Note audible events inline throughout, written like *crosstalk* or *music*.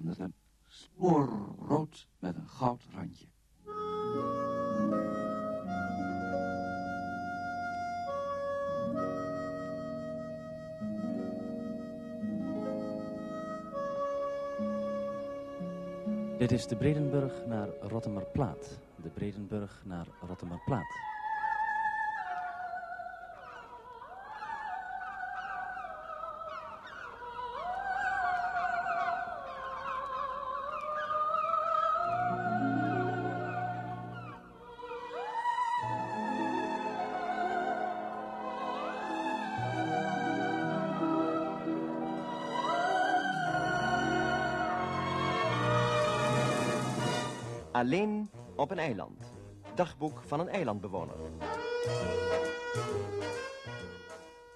met een spoor rood met een goud randje. Dit is de Bredenburg naar Rottemerplaat. De Bredenburg naar Rottemerplaat. Alleen op een eiland. Dagboek van een eilandbewoner.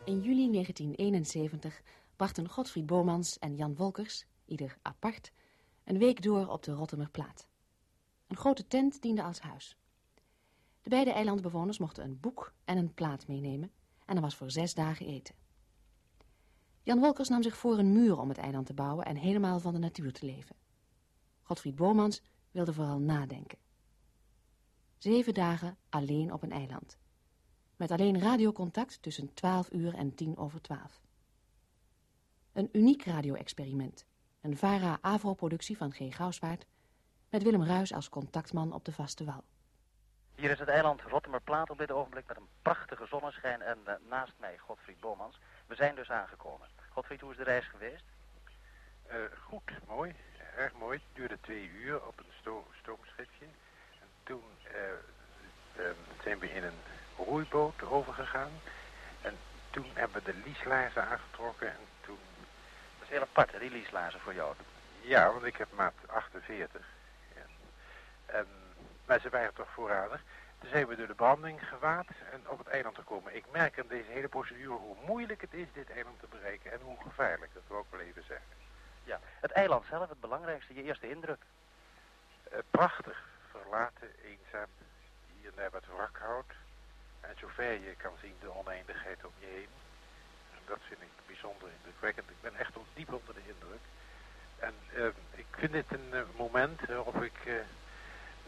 In juli 1971 brachten Godfried Bomans en Jan Wolkers, ieder apart, een week door op de Rottemerplaat. Een grote tent diende als huis. De beide eilandbewoners mochten een boek en een plaat meenemen en er was voor zes dagen eten. Jan Wolkers nam zich voor een muur om het eiland te bouwen en helemaal van de natuur te leven. Godfried Bomans wilde vooral nadenken. Zeven dagen alleen op een eiland. Met alleen radiocontact tussen 12 uur en tien over twaalf. Een uniek radio-experiment. Een VARA-AVRO-productie van G. Gouwswaard... met Willem Ruis als contactman op de vaste wal. Hier is het eiland Rottemerplaat op dit ogenblik met een prachtige zonneschijn en uh, naast mij Godfried Bomans. We zijn dus aangekomen. Godfried, hoe is de reis geweest? Uh, goed, mooi. Erg mooi. Het duurde twee uur op een sto stoomschipje. En toen uh, zijn we in een roeiboot overgegaan. En toen hebben we de lieslaarzen aangetrokken en toen... Dat is heel apart, hè, die lieslaarzen voor jou? Ja, want ik heb maat 48. Ja. En, maar ze waren toch voorradig. Toen zijn we door de branding gewaad en op het eiland gekomen. Ik merk aan deze hele procedure hoe moeilijk het is dit eiland te bereiken en hoe gevaarlijk, dat wil ik wel even zeggen. Ja, het eiland zelf, het belangrijkste, je eerste indruk. Uh, prachtig, verlaten, eenzaam, hier en daar wat wrakhout. En zover je kan zien de oneindigheid om je heen. En dat vind ik bijzonder indrukwekkend. Ik ben echt diep onder de indruk. En uh, ik vind dit een uh, moment waarop ik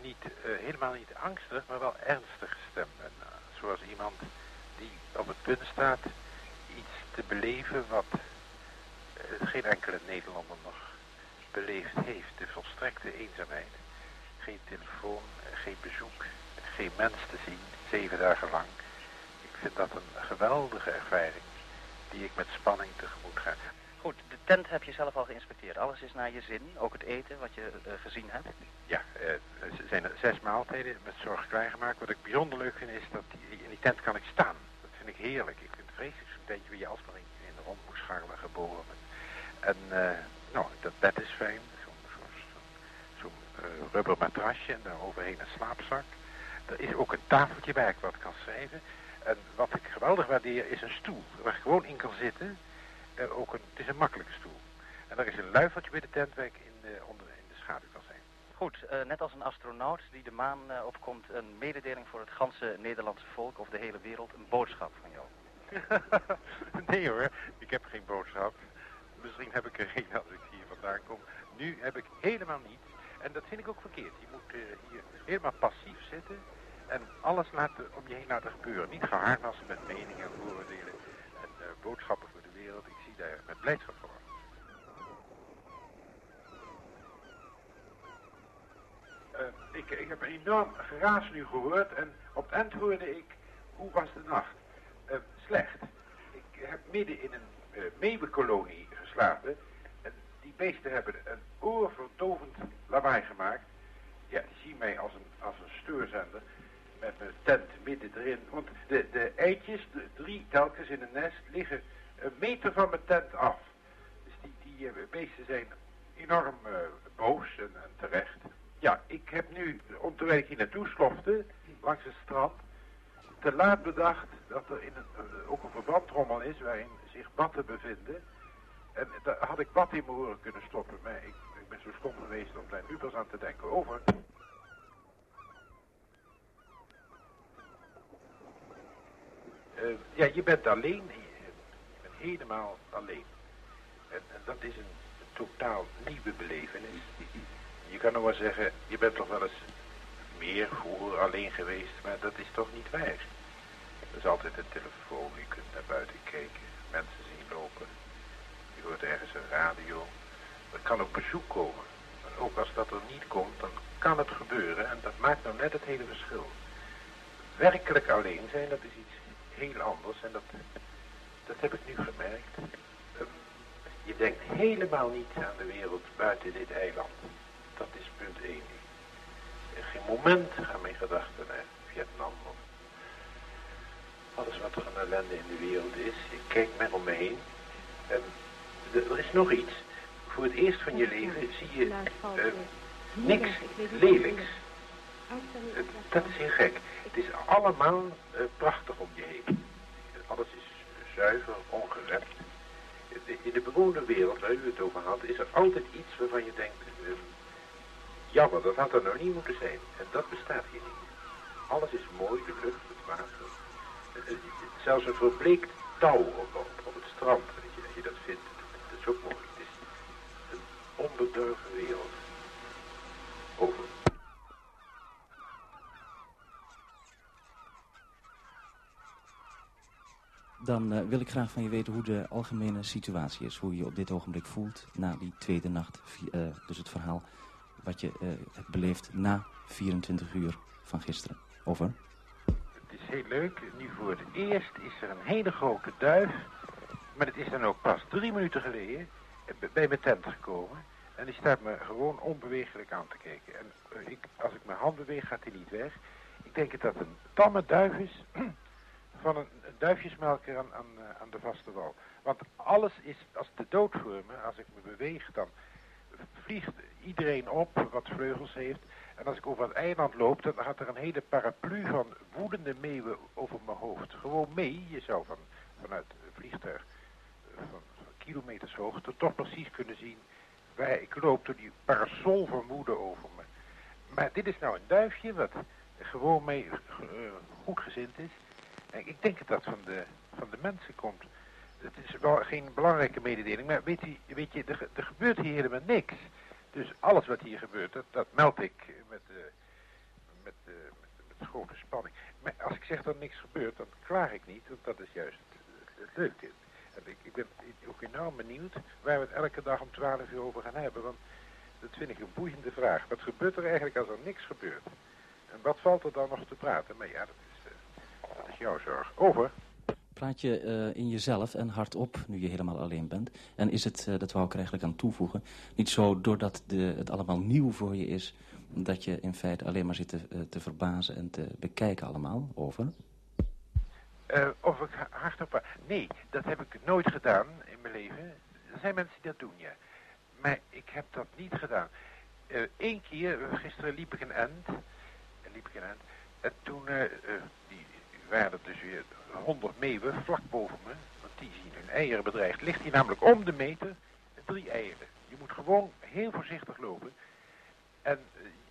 niet, helemaal niet angstig, maar wel ernstig gestemd ben. zoals iemand die op het punt staat iets te beleven wat geen enkele Nederlander nog beleefd heeft. De volstrekte eenzaamheid. Geen telefoon, geen bezoek, geen mens te zien, zeven dagen lang. Ik vind dat een geweldige ervaring die ik met spanning tegemoet ga. Goed, de tent heb je zelf al geïnspecteerd. Alles is naar je zin, ook het eten wat je uh, gezien hebt? Ja, uh, er zijn er zes maaltijden met zorg klaargemaakt. Wat ik bijzonder leuk vind is dat die, in die tent kan ik staan. Dat vind ik heerlijk. Ik vind het vreselijk zo'n tentje waar je alsmaar in, in de rond moet scharrelen geboren. Met en uh, nou, dat bed is fijn. Zo'n zo, zo, zo, uh, rubber matrasje en daar overheen een slaapzak. Er is ook een tafeltje waar ik wat kan schrijven. En wat ik geweldig waardeer is een stoel waar ik gewoon in kan zitten. Uh, ook een, het is een makkelijke stoel. En er is een luifeltje bij de tent waar ik in de, onder, in de schaduw kan zijn. Goed, uh, net als een astronaut die de maan uh, opkomt, een mededeling voor het ganse Nederlandse volk of de hele wereld, een boodschap van jou. *laughs* nee hoor, ik heb geen boodschap. Misschien heb ik er geen als ik hier vandaan kom. Nu heb ik helemaal niets. En dat vind ik ook verkeerd. Je moet uh, hier helemaal passief zitten en alles laten, om je heen laten gebeuren. Niet geharnassen met meningen en vooroordelen en uh, boodschappen voor de wereld. Ik zie daar met blijdschap voor. Uh, ik, ik heb een enorm geraas nu gehoord en op het eind hoorde ik, hoe was de nacht? slecht. Ik heb midden in een uh, meeuwenkolonie En die beesten hebben een oorverdovend lawaai gemaakt. Ja, die zien mij als een, als een steurzender met mijn tent midden erin. Want de, de eitjes, de drie telkens in een nest, liggen een meter van mijn tent af. Dus die, die uh, beesten zijn enorm uh, boos en, terecht. Ja, ik heb nu, terwijl ik hier naartoe slofte, langs het strand, te laat bedacht dat er in een, uh, ook een verbandrommel is waarin zich batten bevinden. En daar had ik wat in mijn oren kunnen stoppen. Maar ik, ik ben zo stom geweest om daar nu pas aan te denken. Over. Uh, ja, je bent alleen. Bent helemaal alleen. En, en dat is een totaal nieuwe belevenis. Je kan nog wel zeggen, je bent toch wel eens meer vroeger alleen geweest, maar dat is toch niet waar. Er is altijd een telefoon, je kunt naar buiten kijken, mensen zien lopen. Hoort ergens een radio. Er kan ook bezoek komen. En ook als dat er niet komt, dan kan het gebeuren en dat maakt nou net het hele verschil. Werkelijk alleen zijn, dat is iets heel anders en dat, dat heb ik nu gemerkt. Ehm, je denkt helemaal niet aan de wereld buiten dit eiland. Dat is punt 1. geen moment gaan mijn gedachten naar Vietnam of alles wat er aan ellende in de wereld is. Ik kijk maar om me heen. En er is nog iets. Voor het eerst van je leven zie je uh, niks lelijks. Uh, dat is heel gek. Het is allemaal uh, prachtig om je heen. Alles is zuiver, ongerept. In de bewoonde wereld waar u het over had, is er altijd iets waarvan je denkt, jammer, dat had er nou niet moeten zijn. En dat bestaat hier niet. Alles is mooi, de lucht, het water. Zelfs een verbleekt touw op, op, op het strand, dat je, dat je dat vindt, is ook mooi. Het is een onbedorven wereld. Over. Dan uh, wil ik graag van je weten hoe de algemene situatie is. Hoe je je op dit ogenblik voelt na die tweede nacht. Uh, dus het verhaal wat je uh, hebt beleefd na 24 uur van gisteren. Over. Het is heel leuk. Nu voor het eerst is er een hele grote duif. Maar het is dan ook pas drie minuten geleden bij mijn tent gekomen. En die staat me gewoon onbewegelijk aan te kijken. En ik, als ik mijn hand beweeg, gaat hij niet weg. Ik denk dat het een tamme duif is *clears throat* van een duifjesmelker aan, aan, aan, de vaste wal. Want alles is als de dood voor me. Als ik me beweeg, dan vliegt iedereen op wat vleugels heeft. En als ik over het eiland loop, dan gaat er een hele paraplu van woedende meeuwen over mijn hoofd. Gewoon mee, je zou van, vanuit een vliegtuig kilometers hoogte toch precies kunnen zien waar ik loop door die parasol van woede over me. Maar dit is nou een duifje wat gewoon mee uh, goed gezind is. En ik denk dat dat van de, van de mensen komt. Het is wel geen belangrijke mededeling, maar weet je, weet je er, er gebeurt hier helemaal niks. Dus alles wat hier gebeurt, dat, meld ik met, uh, met, uh, met, met, grote spanning. Maar als ik zeg dat niks gebeurt, dan klaar ik niet, want dat is juist het, het leuke. Ik, ben ook enorm benieuwd waar we het elke dag om 12 uur over gaan hebben, want dat vind ik een boeiende vraag. Wat gebeurt er eigenlijk als er niks gebeurt? En wat valt er dan nog te praten? Maar ja, dat is, uh, dat is jouw zorg. Over. Praat je uh, in jezelf en hardop, nu je helemaal alleen bent? En is het, uh, dat wou ik er eigenlijk aan toevoegen, niet zo doordat de, het allemaal nieuw voor je is... dat je in feite alleen maar zit te, te verbazen en te bekijken allemaal? Over? Of ik hardop? Nee, dat heb ik nooit gedaan in mijn leven. Er zijn mensen die dat doen, ja. Maar ik heb dat niet gedaan. Eén keer, gisteren liep ik een end... liep ik een end... En toen, die waren er dus weer honderd meeuwen vlak boven me. Want die zien hun eieren bedreigd. Ligt hier namelijk om de meter drie eieren. Je moet gewoon heel voorzichtig lopen. En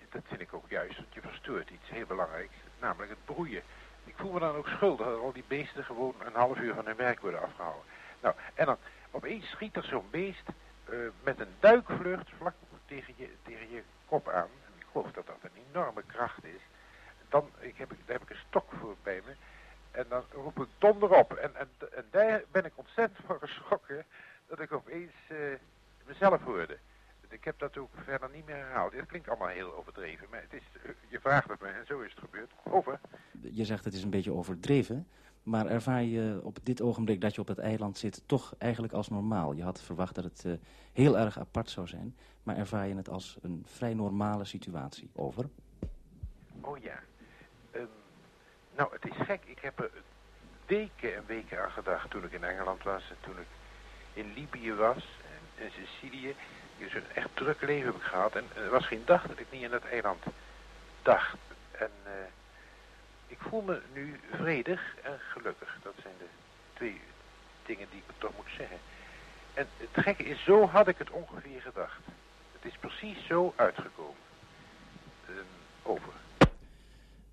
dat vind ik ook juist, want je verstoort iets heel belangrijks. Namelijk het broeien. Ik voel me dan ook schuldig dat al die beesten gewoon een half uur van hun werk worden afgehouden. Nou, en dan opeens schiet er zo'n beest uh, met een duikvlucht vlak tegen je, tegen je kop aan. En ik geloof dat dat een enorme kracht is. Dan ik heb, daar heb ik een stok voor bij me. En dan roep ik donder op. En, en, en daar ben ik ontzettend van geschrokken dat ik opeens uh, mezelf hoorde. Ik heb dat ook verder niet meer herhaald. Het klinkt allemaal heel overdreven, maar het is, je vraagt het me en zo is het gebeurd. Over. Je zegt het is een beetje overdreven, maar ervaar je op dit ogenblik dat je op het eiland zit toch eigenlijk als normaal? Je had verwacht dat het uh, heel erg apart zou zijn, maar ervaar je het als een vrij normale situatie? Over. Oh ja. Um, nou, het is gek. Ik heb er weken en weken aan gedacht toen ik in Engeland was en toen ik in Libië was en in Sicilië. Dus een echt druk leven heb ik gehad en er was geen dag dat ik niet in dat eiland dacht. En uh, ik voel me nu vredig en gelukkig. Dat zijn de twee dingen die ik toch moet zeggen. En het gekke is, zo had ik het ongeveer gedacht. Het is precies zo uitgekomen. Um, over.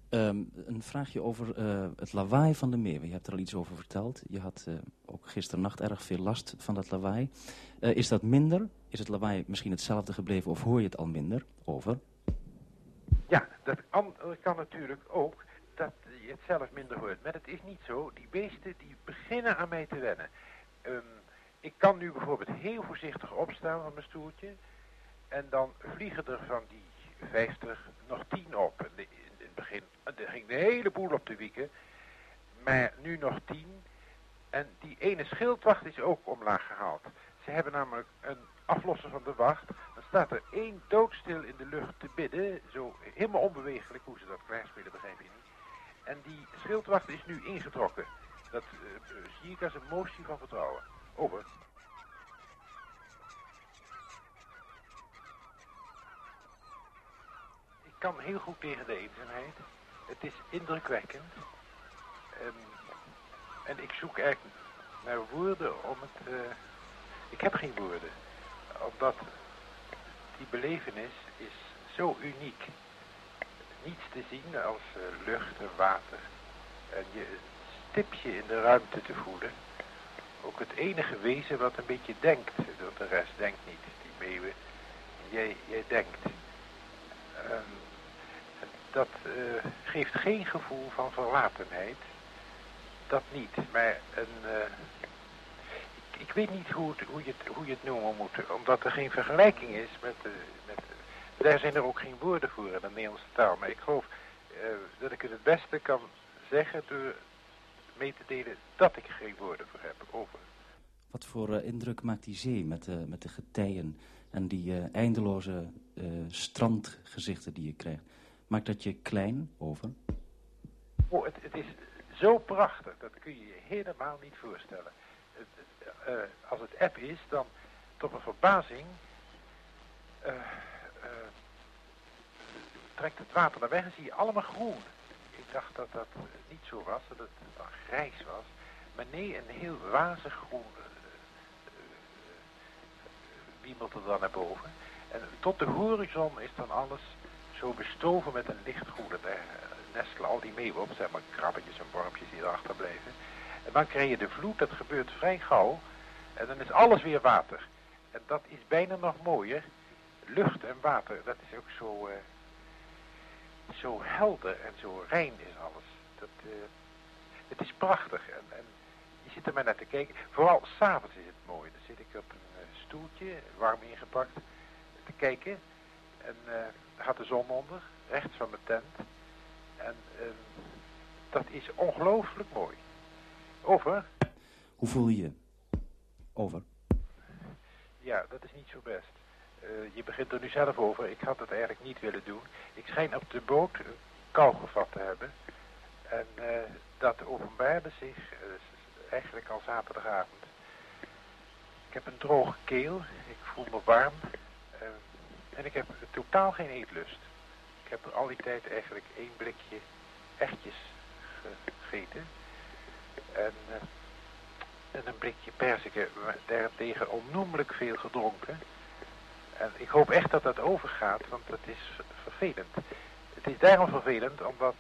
Ehm, een vraagje over uh, het lawaai van de meeuwen. Je hebt er al iets over verteld. Je had uh, ook gisternacht erg veel last van dat lawaai. Uh, is dat minder? Is het lawaai misschien hetzelfde gebleven of hoor je het al minder? Over. Ja, dat kan natuurlijk ook dat je het zelf minder hoort. Maar het is niet zo. Die beesten die beginnen aan mij te wennen. Um, ik kan nu bijvoorbeeld heel voorzichtig opstaan van mijn stoeltje. En dan vliegen er van die 50 nog 10 op. Begin er ging een heleboel op de wieken. Maar nu nog 10. En die ene schildwacht is ook omlaag gehaald. Ze hebben namelijk een aflosser van de wacht. Dan staat er één doodstil in de lucht te bidden. Zo helemaal onbewegelijk hoe ze dat klaarspelen, begrijp je niet. En die schildwacht is nu ingetrokken. Dat uh, zie ik als een motie van vertrouwen. Over. Kan heel goed tegen de eenzaamheid. Het is indrukwekkend. Um, en ik zoek eigenlijk naar woorden om het... Uh, ik heb geen woorden. Omdat die belevenis is zo uniek. Niets te zien als uh, lucht en water. En je stipje in de ruimte te voelen. Ook het enige wezen wat een beetje denkt. De rest denkt niet. Die meeuwen. Jij, jij denkt. Um, dat uh, geeft geen gevoel van verlatenheid. Dat niet. Maar een, uh, ik, ik, weet niet hoe, hoe, je het, hoe je het noemen moet. Omdat er geen vergelijking is met, uh, met daar zijn er ook geen woorden voor in de Nederlandse taal. Maar ik geloof dat ik het het beste kan zeggen door mee te delen dat ik geen woorden voor heb. Over. Wat voor indruk maakt die zee met, met de getijen en die eindeloze strandgezichten die je krijgt? Maakt dat je klein over? Oh, het, het, is zo prachtig, dat kun je je helemaal niet voorstellen. Het, uh, als het app is, dan tot een verbazing uh, trekt het water naar weg en zie je allemaal groen. Ik dacht dat dat niet zo was, dat het dan grijs was. Maar nee, een heel wazig groen wiemelt er dan naar boven. En tot de horizon is dan alles zo bestoven met een lichtgroene. Daar nestelen al die meeuwen zeg maar krabbetjes en wormpjes die erachter blijven. En dan krijg je de vloed, dat gebeurt vrij gauw. En dan is alles weer water. En dat is bijna nog mooier. Lucht en water, dat is ook zo, uh, zo helder en zo rein is alles. Dat, uh, het is prachtig. En, en je zit er maar naar te kijken. Vooral s'avonds is het mooi. Dan zit ik op een uh, stoeltje, warm ingepakt, te kijken. En gaat de zon onder, rechts van de tent. En uh, dat is ongelooflijk mooi. Over. Hoe voel je je? Over. Ja, dat is niet zo best. Uh, je begint er nu zelf over. Ik had het eigenlijk niet willen doen. Ik schijn op de boot kou gevat te hebben. En uh, dat openbaarde zich eigenlijk al zaterdagavond. Ik heb een droge keel. Ik voel me warm. En ik heb totaal geen eetlust. Ik heb al die tijd eigenlijk één blikje echtjes gegeten. En, uh, en een blikje perziken. Daartegen onnoemelijk veel gedronken. En ik hoop echt dat dat overgaat, want het is vervelend. Het is daarom vervelend, omdat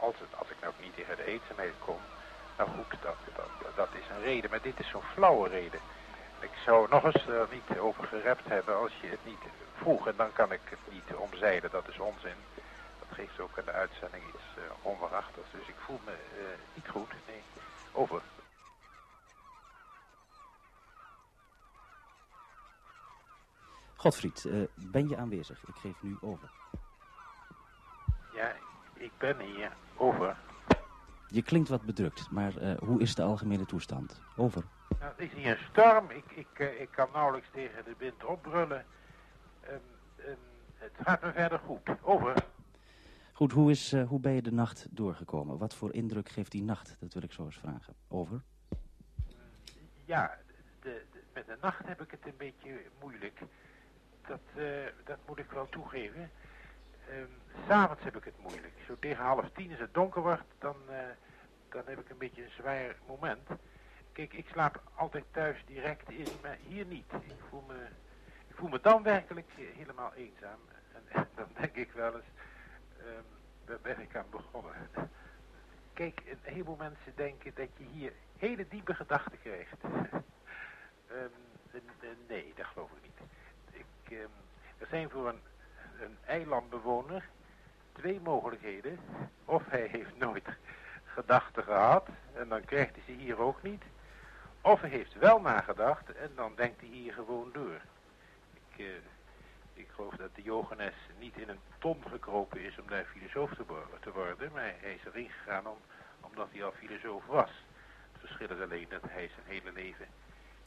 als, als ik nou niet tegen de eenzaamheid kom... Nou goed, dat, dat, dat is een reden, maar dit is zo'n flauwe reden. Ik zou nog eens er niet over gerept hebben als je het niet vroeg. En dan kan ik het niet omzeilen, dat is onzin. Dat geeft ook aan de uitzending iets uh, onwaarachtigs. Dus ik voel me uh, niet goed. Nee, over. Godfried, uh, ben je aanwezig? Ik geef nu over. Ja, ik ben hier. Over. Je klinkt wat bedrukt, maar hoe is de algemene toestand? Over. Nou, het is hier een storm. Ik, ik, ik kan nauwelijks tegen de wind opbrullen. Um, um, het gaat me verder goed. Over. Goed, hoe, is, uh, hoe ben je de nacht doorgekomen? Wat voor indruk geeft die nacht? Dat wil ik zo eens vragen. Over. Ja, de, de, met de nacht heb ik het een beetje moeilijk. Dat, uh, dat moet ik wel toegeven. Um, S'avonds heb ik het moeilijk. Zo tegen half tien als het donker wordt, dan, uh, dan heb ik een beetje een zwaar moment. Kijk, ik slaap altijd thuis direct in, maar hier niet. Ik voel me, voel me dan werkelijk helemaal eenzaam. En, *laughs* en dan denk ik wel eens, um, daar ben ik aan begonnen. Kijk, een heleboel mensen denken dat je hier hele diepe gedachten krijgt. *laughs* um, nee, dat geloof ik niet. Ik, um, er zijn voor een, een eilandbewoner twee mogelijkheden. Of hij heeft nooit gedachten gehad en dan krijgt hij ze hier ook niet. Of hij heeft wel nagedacht en dan denkt hij hier gewoon door. Ik, uh, ik geloof dat de Johannes niet in een ton gekropen is om daar filosoof te worden, maar hij is erin gegaan om, omdat hij al filosoof was. Het verschil is alleen dat hij zijn hele leven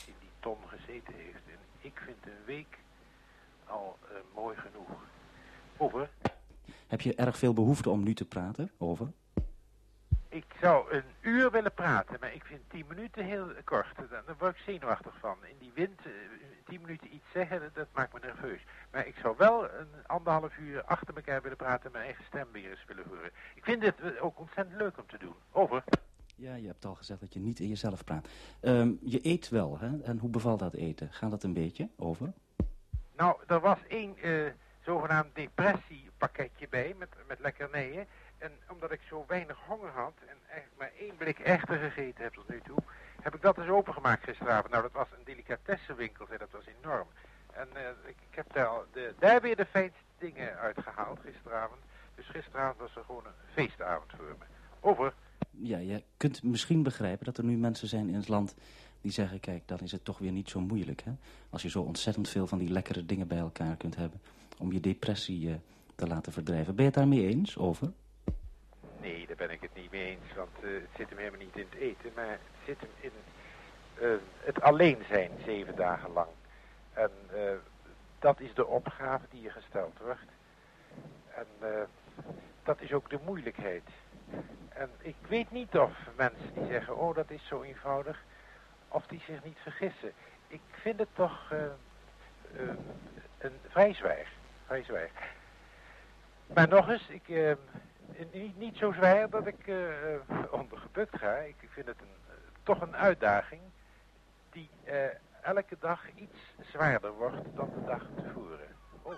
in die ton gezeten heeft. En ik vind een week al uh, mooi genoeg. Over. Heb je erg veel behoefte om nu te praten? Over. Ik zou een uur willen praten, maar ik vind tien minuten heel kort. Daar word ik zenuwachtig van. In die wind, uh, tien minuten iets zeggen, dat maakt me nerveus. Maar ik zou wel een anderhalf uur achter elkaar willen praten en mijn eigen stem weer eens willen horen. Ik vind dit ook ontzettend leuk om te doen. Over. Ja, je hebt al gezegd dat je niet in jezelf praat. Um, je eet wel, hè? En hoe bevalt dat eten? Gaat dat een beetje? Over. Nou, er was één uh, zogenaamd depressiepakketje bij met, met lekkernijen. En omdat ik zo weinig honger had en eigenlijk maar één blik echter gegeten heb tot nu toe, heb ik dat eens opengemaakt gisteravond. Nou, dat was een delicatessenwinkel, zei, dat was enorm. En uh, ik, heb daar, de, daar weer de fijnste dingen uitgehaald gisteravond. Dus gisteravond was er gewoon een feestavond voor me. Over. Ja, je kunt misschien begrijpen dat er nu mensen zijn in het land die zeggen... kijk, dan is het toch weer niet zo moeilijk, hè? Als je zo ontzettend veel van die lekkere dingen bij elkaar kunt hebben... om je depressie uh, te laten verdrijven. Ben je het daarmee eens, over? Nee, daar ben ik het niet mee eens, want uh, het zit hem helemaal niet in het eten... maar het zit hem in uh, het alleen zijn zeven dagen lang. En uh, dat is de opgave die je gesteld wordt. En uh, dat is ook de moeilijkheid. En ik weet niet of mensen die zeggen, oh dat is zo eenvoudig, of die zich niet vergissen. Ik vind het toch een vrij zwijg. Vrij zwijg. Maar nog eens, ik, niet, niet zo zwijg dat ik ondergebukt ga. Ik vind het een, toch een uitdaging die elke dag iets zwaarder wordt dan de dag tevoren. Oh.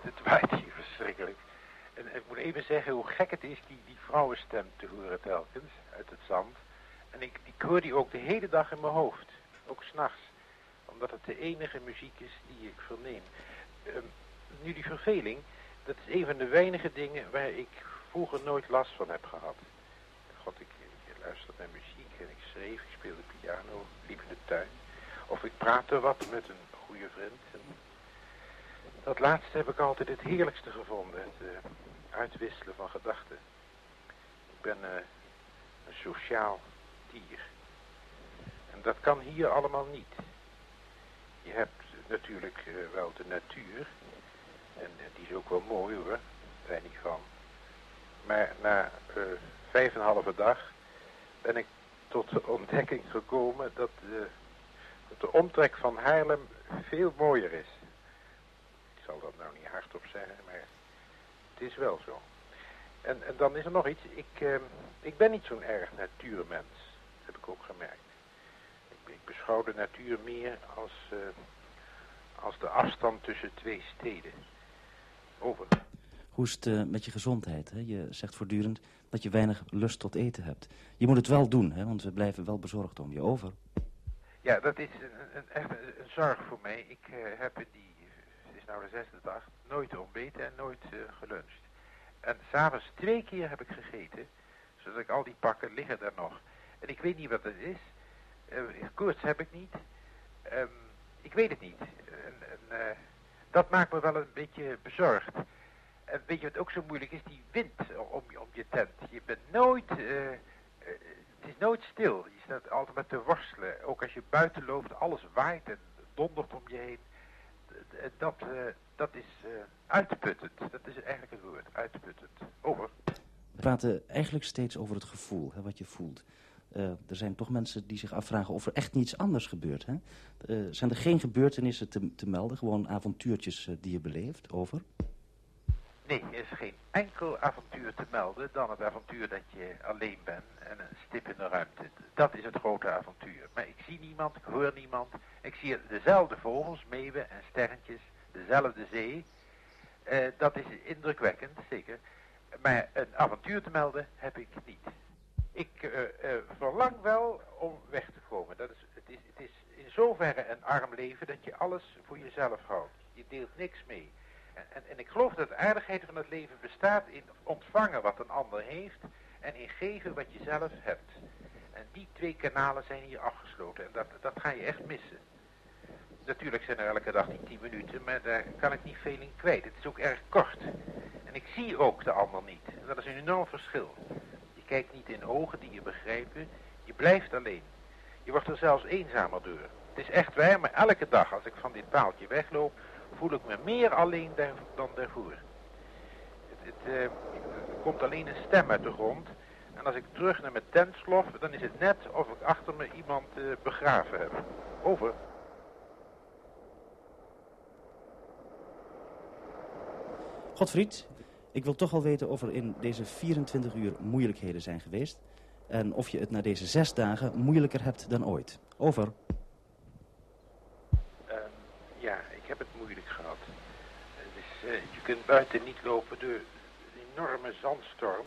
Het waait hier verschrikkelijk. En ik moet even zeggen hoe gek het is die, die vrouwenstem te horen telkens uit het zand. En ik, hoor die ook de hele dag in mijn hoofd. Ook s'nachts. Omdat het de enige muziek is die ik verneem. Um, nu die verveling, dat is een van de weinige dingen waar ik vroeger nooit last van heb gehad. God, ik, ik luisterde naar muziek en ik schreef, ik speelde piano, liep in de tuin. Of ik praatte wat met een goede vriend. En dat laatste heb ik altijd het heerlijkste gevonden, het uh, uitwisselen van gedachten. Ik ben uh, een sociaal dier. En dat kan hier allemaal niet. Je hebt natuurlijk uh, wel de natuur, en die is ook wel mooi hoor, daar niet van. Maar na uh, vijf en een halve dag ben ik tot de ontdekking gekomen dat de, dat de omtrek van Haarlem veel mooier is. Ik zal dat nou niet hardop zeggen, maar het is wel zo. En, en dan is er nog iets, ik, ik ben niet zo'n erg natuurmens, heb ik ook gemerkt. Ik, ik beschouw de natuur meer als, uh, als de afstand tussen twee steden. Over. Hoe is het uh, met je gezondheid? Hè? Je zegt voortdurend dat je weinig lust tot eten hebt. Je moet het wel doen, hè? want we blijven wel bezorgd om je over. Ja, dat is een, een, echt een, een, zorg voor mij. Ik uh, heb in die, het is nou de zesde dag, nooit ontbeten en nooit uh, geluncht. En s'avonds twee keer heb ik gegeten, zodat ik al die pakken liggen daar nog. En ik weet niet wat het is. koorts heb ik niet. Um, ik weet het niet. En, dat maakt me wel een beetje bezorgd. En weet je wat ook zo moeilijk is? Die wind om, je tent. Je bent nooit... Uh, uh, het is nooit stil. Je staat altijd met te worstelen. Ook als je buiten loopt, alles waait en dondert om je heen. Dat, uh, dat is uitputtend. Dat is eigenlijk het woord. Uitputtend. Over. We praten eigenlijk steeds over het gevoel, hè, wat je voelt. Uh, er zijn toch mensen die zich afvragen of er echt niets anders gebeurt. Hè? Uh, zijn er geen gebeurtenissen te, te melden? Gewoon avontuurtjes uh, die je beleeft? Over? Nee, er is geen enkel avontuur te melden dan het avontuur dat je alleen bent en een stip in de ruimte. Dat is het grote avontuur. Maar ik zie niemand, ik hoor niemand. Ik zie dezelfde vogels, meeuwen en sterretjes, dezelfde zee. Eh, dat is indrukwekkend, zeker. Maar een avontuur te melden heb ik niet. Ik uh, uh, verlang wel om weg te komen. Dat is, het, is, het is in zoverre een arm leven dat je alles voor jezelf houdt. Je deelt niks mee. En, en, ik geloof dat de aardigheid van het leven bestaat in ontvangen wat een ander heeft en in geven wat je zelf hebt. En die twee kanalen zijn hier afgesloten en dat, dat ga je echt missen. Natuurlijk zijn er elke dag die tien minuten, maar daar kan ik niet veel in kwijt. Het is ook erg kort. En ik zie ook de ander niet. Dat is een enorm verschil. Kijkt niet in ogen die je begrijpen. Je blijft alleen. Je wordt er zelfs eenzamer door. Het is echt waar, maar elke dag als ik van dit paaltje wegloop, voel ik me meer alleen dan daarvoor. Het, het uh, komt alleen een stem uit de grond. En als ik terug naar mijn tent slof, dan is het net of ik achter me iemand uh, begraven heb. Over. Godfried, ik wil toch wel weten of er in deze 24 uur moeilijkheden zijn geweest. En of je het na deze zes dagen moeilijker hebt dan ooit. Over. Uh, je kunt buiten niet lopen door een enorme zandstorm.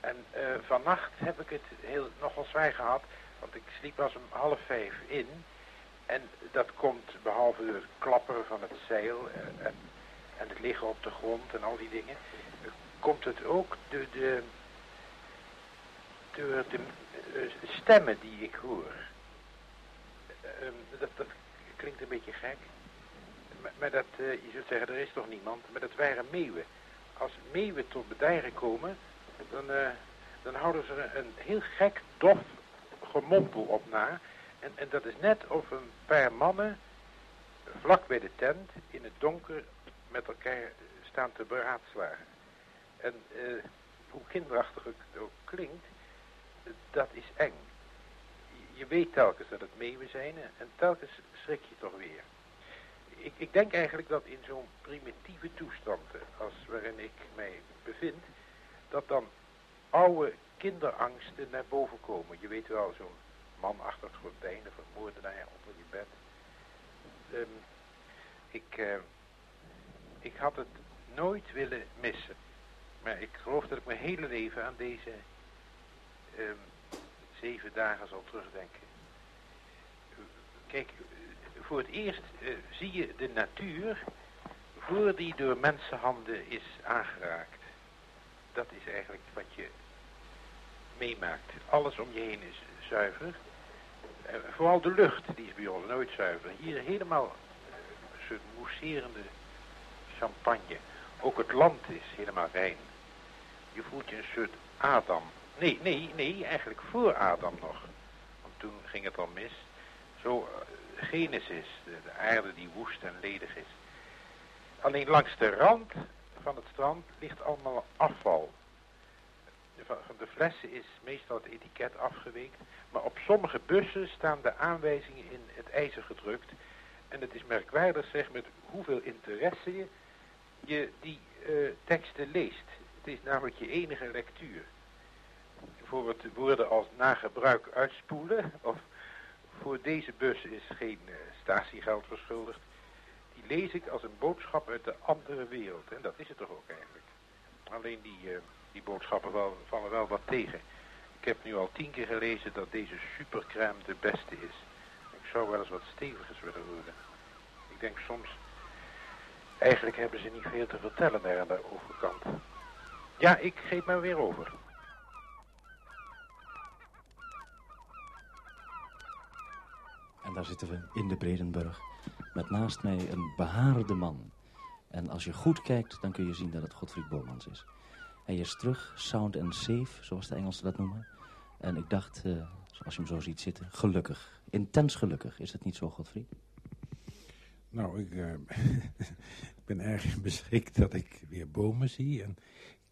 En uh, vannacht heb ik het heel, nogal zwaar gehad, want ik sliep pas om half vijf in. En dat komt, behalve door het klapperen van het zeil en, en, het liggen op de grond en al die dingen, komt het ook door de, door de stemmen die ik hoor. dat, dat klinkt een beetje gek maar dat, uh, je zult zeggen, er is toch niemand, maar dat waren meeuwen. Als meeuwen tot bedijgen komen, dan, uh, dan houden ze er een heel gek, dof gemompel op na. En, en dat is net of een paar mannen vlak bij de tent in het donker met elkaar staan te beraadslagen. En uh, hoe kinderachtig het ook klinkt, dat is eng. Je weet telkens dat het meeuwen zijn en telkens schrik je toch weer ik, ik denk eigenlijk dat in zo'n primitieve toestand als waarin ik mij bevind, dat dan oude kinderangsten naar boven komen. Je weet wel, zo'n man achter het gordijn of een moordenaar onder je bed. Um, ik, uh, ik had het nooit willen missen. Maar ik geloof dat ik mijn hele leven aan deze um, zeven dagen zal terugdenken. Kijk, voor het eerst uh, zie je de natuur voor die door mensenhanden is aangeraakt. Dat is eigenlijk wat je meemaakt. Alles om je heen is zuiver. Uh, vooral de lucht, die is bij ons nooit zuiver. Hier helemaal uh, mousserende champagne. Ook het land is helemaal rein. Je voelt je een soort Adam. Nee, nee, nee, eigenlijk voor Adam nog. Want toen ging het al mis. Zo Genesis, de, de aarde die woest en ledig is. Alleen langs de rand van het strand ligt allemaal afval. Van de flessen is meestal het etiket afgeweekt, maar op sommige bussen staan de aanwijzingen in het ijzer gedrukt. En het is merkwaardig zeg met hoeveel interesse je, je die uh, teksten leest. Het is namelijk je enige lectuur. Bijvoorbeeld woorden als na gebruik uitspoelen of voor deze bus is geen uh, statiegeld verschuldigd. Die lees ik als een boodschap uit de andere wereld. En dat is het toch ook eigenlijk. Alleen die, uh, die boodschappen vallen wel wat tegen. Ik heb nu al tien keer gelezen dat deze supercrème de beste is. Ik zou wel eens wat stevigers willen horen. Ik denk soms... Eigenlijk hebben ze niet veel te vertellen daar aan de overkant. Ja, ik geef me weer over. En daar zitten we in de Bredenburg. Met naast mij een behaarde man. En als je goed kijkt, dan kun je zien dat het Godfried Bomans is. Hij is terug, sound and safe, zoals de Engelsen dat noemen. En ik dacht, uh, als je hem zo ziet zitten, gelukkig. Intens gelukkig. Is dat niet zo, Godfried? Nou, ik, uh, *laughs* ik ben erg beschikt dat ik weer bomen zie. En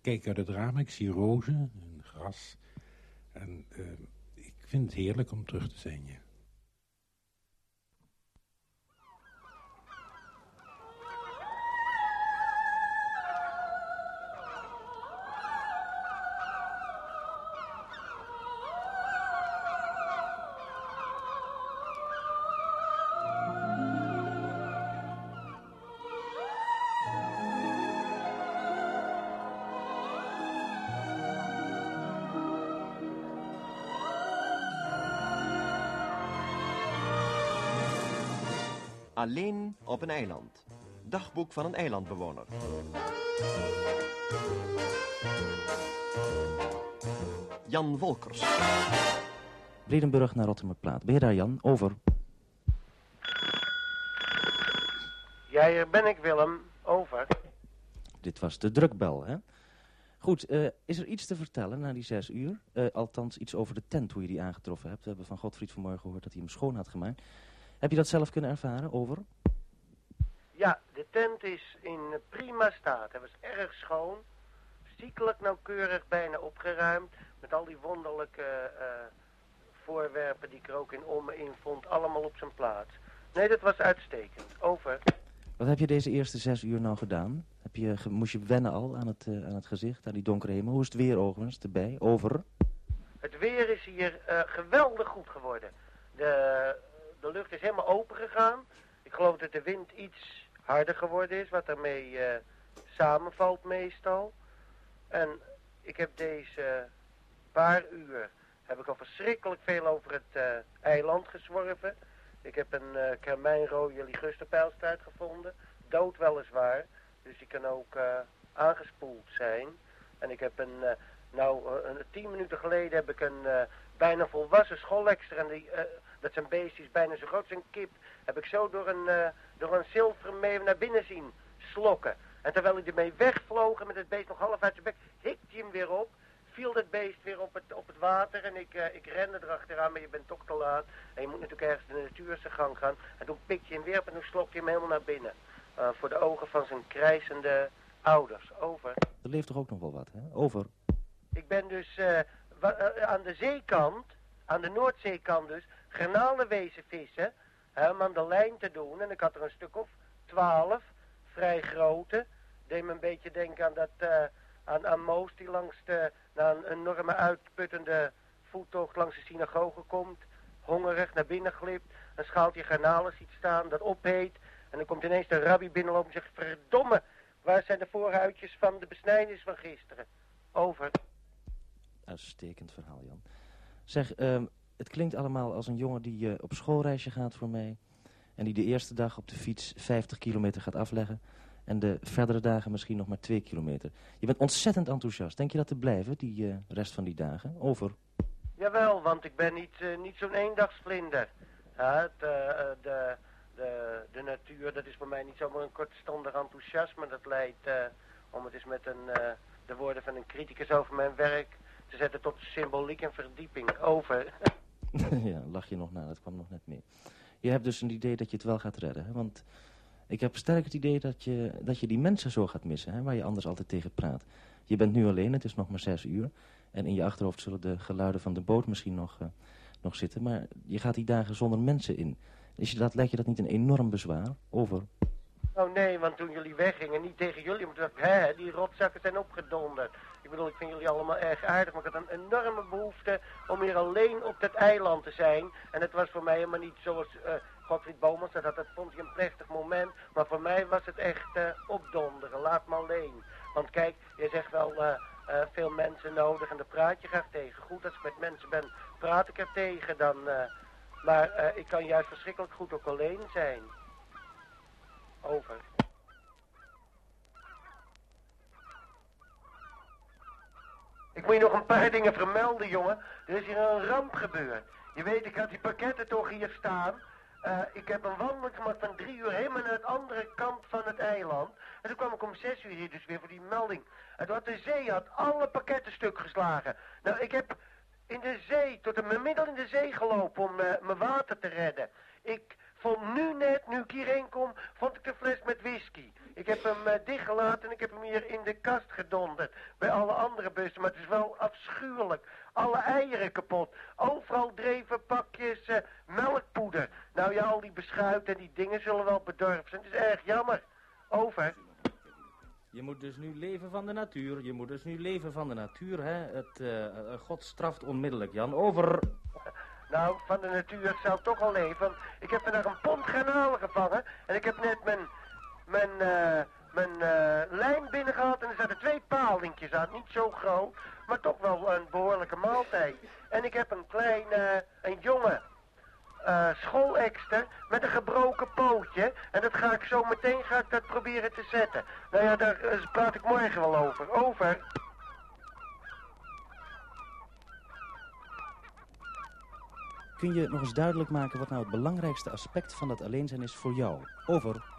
kijk uit het raam, ik zie rozen en gras. En uh, ik vind het heerlijk om terug te zijn, ja. Alleen op een eiland. Dagboek van een eilandbewoner. Jan Wolkers. Bredenburg naar Rotterdamplaat. Ben je daar, Jan? Over. Ja, hier ben ik, Willem. Over. Dit was de drukbel, hè? Goed, eh, is er iets te vertellen na die zes uur? Eh, althans, iets over de tent, hoe je die aangetroffen hebt. We hebben van Godfried vanmorgen gehoord dat hij hem schoon had gemaakt. Heb je dat zelf kunnen ervaren? Over. Ja, de tent is in prima staat. Hij was erg schoon. Ziekelijk nauwkeurig bijna opgeruimd. Met al die wonderlijke eh, voorwerpen die ik er ook in om in vond. Allemaal op zijn plaats. Nee, dat was uitstekend. Over. Wat heb je deze eerste zes uur nou gedaan? Heb je, moest je wennen al aan het, eh, aan het gezicht, aan die donkere hemel? Hoe is het weer overigens erbij? Over. Het weer is hier eh, geweldig goed geworden. De, de lucht is helemaal open gegaan. Ik geloof dat de wind iets harder geworden is, wat ermee eh, samenvalt meestal. En ik heb deze paar uur heb ik al verschrikkelijk veel over het eh, eiland gezworven. Ik heb een uh, kermijnrode ligusterpijlstaart gevonden. Dood weliswaar. Dus die kan ook eh, aangespoeld zijn. En ik heb een, eh, nou, eh, een, tien minuten geleden heb ik een eh, bijna volwassen schoolexter. En die, eh, dat zijn beestjes bijna zo groot als een kip. Heb ik zo door een, eh, door een zilveren mee naar binnen zien slokken. En terwijl hij ermee wegvloog en met het beest nog half uit zijn bek, hikte hij hem weer op. Viel dat beest weer op het, op het water en ik, eh, ik rende erachteraan, maar je bent toch te laat. En je moet natuurlijk ergens de natuur zijn gang gaan. En toen pikte je hem weer op en toen slokte hij hem helemaal naar binnen. Eh, voor de ogen van zijn krijzende ouders. Over. Er leeft toch ook nog wel wat, hè? Over. Ik ben dus aan de zeekant, aan de Noordzeekant dus, garnalen wezen vissen. Om aan de lijn te doen. En ik had er een stuk of twaalf, vrij grote. Deed me een beetje denken aan dat, eh, aan, aan Moos die langs de, na een enorme uitputtende voettocht langs de synagoge komt. Hongerig naar binnen glipt. Een schaaltje garnalen ziet staan, dat opheet. En dan komt ineens de rabbi binnenlopen en zegt, verdomme, waar zijn de voorhuidjes van de besnijdenis van gisteren? Over. Uitstekend verhaal, Jan. Zeg, ehm, het klinkt allemaal als een jongen die eh, op schoolreisje gaat voor mij. En die de eerste dag op de fiets 50 kilometer gaat afleggen. En de verdere dagen misschien nog maar 2 kilometer. Je bent ontzettend enthousiast. Denk je dat te blijven, die eh, rest van die dagen? Over. Jawel, want ik ben niet, eh, niet zo'n eendagsvlinder. De, de, de natuur, dat is voor mij niet zomaar een kortstondig enthousiasme. Dat leidt, om het eens met een, de woorden van een criticus over mijn werk te zetten tot symboliek en verdieping. Over. *laughs* *laughs* ja, lach je nog na, dat kwam nog net mee. Je hebt dus een idee dat je het wel gaat redden, hè? Want ik heb sterk het idee dat je, dat je die mensen zo gaat missen, hè? Waar je anders altijd tegen praat. Je bent nu alleen, het is nog maar zes uur. En in je achterhoofd zullen de geluiden van de boot misschien nog, eh, nog zitten. Maar je gaat die dagen zonder mensen in. Is je dat, lijkt je dat niet een enorm bezwaar? Over. Oh nee, want toen jullie weggingen, niet tegen jullie, ik, hè, die rotzakken zijn opgedonderd. Ik bedoel, ik vind jullie allemaal erg aardig, maar ik had een enorme behoefte om hier alleen op dat eiland te zijn. En het was voor mij helemaal niet zoals eh Godfried Bomans, dat, vond hij een plechtig moment. Maar voor mij was het echt eh, opdonderen, laat me alleen. Want kijk, je zegt wel eh, veel mensen nodig en daar praat je graag tegen. Goed, als ik met mensen ben, praat ik er tegen dan... maar ik kan juist verschrikkelijk goed ook alleen zijn. Over. Ik moet je nog een paar dingen vermelden, jongen. Er is hier een ramp gebeurd. Je weet, ik had die pakketten toch hier staan. Eh, ik heb een wandeling gemaakt van drie uur helemaal naar de andere kant van het eiland. En toen kwam ik om zes uur hier dus weer voor die melding. En toen had de zee had alle pakketten stuk geslagen. Nou, ik heb in de zee, tot in mijn middel in de zee gelopen om eh, mijn water te redden. Ik vond nu net, nu ik hierheen kom, vond ik de fles met whisky. Ik heb hem eh, dichtgelaten en ik heb hem hier in de kast gedonderd. Bij alle andere bussen, maar het is wel afschuwelijk. Alle eieren kapot. Overal dreven pakjes eh, melkpoeder. Nou ja, al die beschuiten en die dingen zullen wel bedorven zijn. Het is erg jammer. Over. Je moet dus nu leven van de natuur. Je moet dus nu leven van de natuur, hè. Het, eh, God straft onmiddellijk, Jan. Over. Nou, van de natuur zou toch al leven. Ik heb vandaag een pond garnalen gevangen. En ik heb net mijn, mijn, eh, mijn eh, lijn binnengehaald. En er zaten twee paaldinkjes aan. Niet zo groot, maar toch wel een behoorlijke maaltijd. En ik heb een klein, eh, een jongen. uh, schoolekster met een gebroken pootje. En dat ga ik zo meteen ga ik dat proberen te zetten. Nou ja, daar uh, praat ik morgen wel over. Over. Kun je nog eens duidelijk maken wat nou het belangrijkste aspect van dat alleen zijn is voor jou? Over.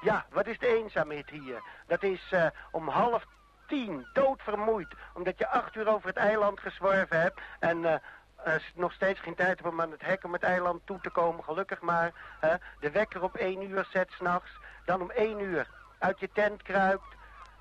Ja, wat is de eenzaamheid hier? Dat is uh, om half tien, doodvermoeid. Omdat je acht uur over het eiland gezworven hebt. En uh, uh, nog steeds geen tijd om aan het hek om het eiland toe te komen. Gelukkig maar. De wekker op één uur zet s'nachts. Dan om één uur uit je tent kruipt.